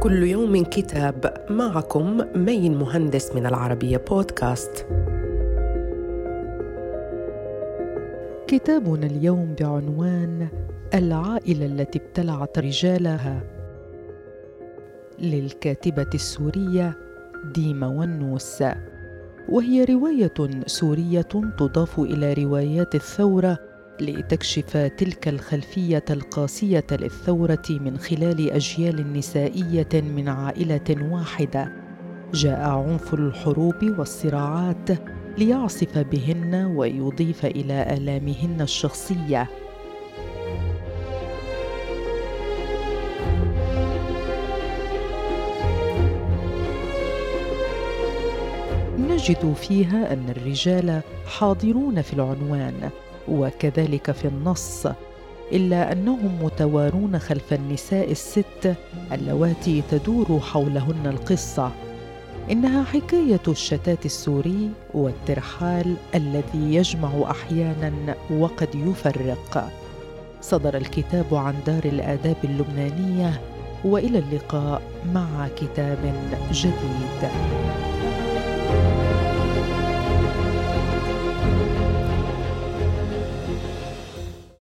كل يوم كتاب معكم مين مهندس من العربية بودكاست. كتابنا اليوم بعنوان العائلة التي ابتلعت رجالها للكاتبة السورية ديما ونوس وهي رواية سورية تضاف إلى روايات الثورة لتكشف تلك الخلفية القاسية للثورة من خلال أجيال نسائية من عائلة واحدة. جاء عنف الحروب والصراعات ليعصف بهن ويضيف إلى آلامهن الشخصية. نجد فيها أن الرجال حاضرون في العنوان. وكذلك في النص إلا أنهم متوارون خلف النساء الست اللواتي تدور حولهن القصة. إنها حكاية الشتات السوري والترحال الذي يجمع أحيانا وقد يفرق. صدر الكتاب عن دار الآداب اللبنانية وإلى اللقاء مع كتاب جديد.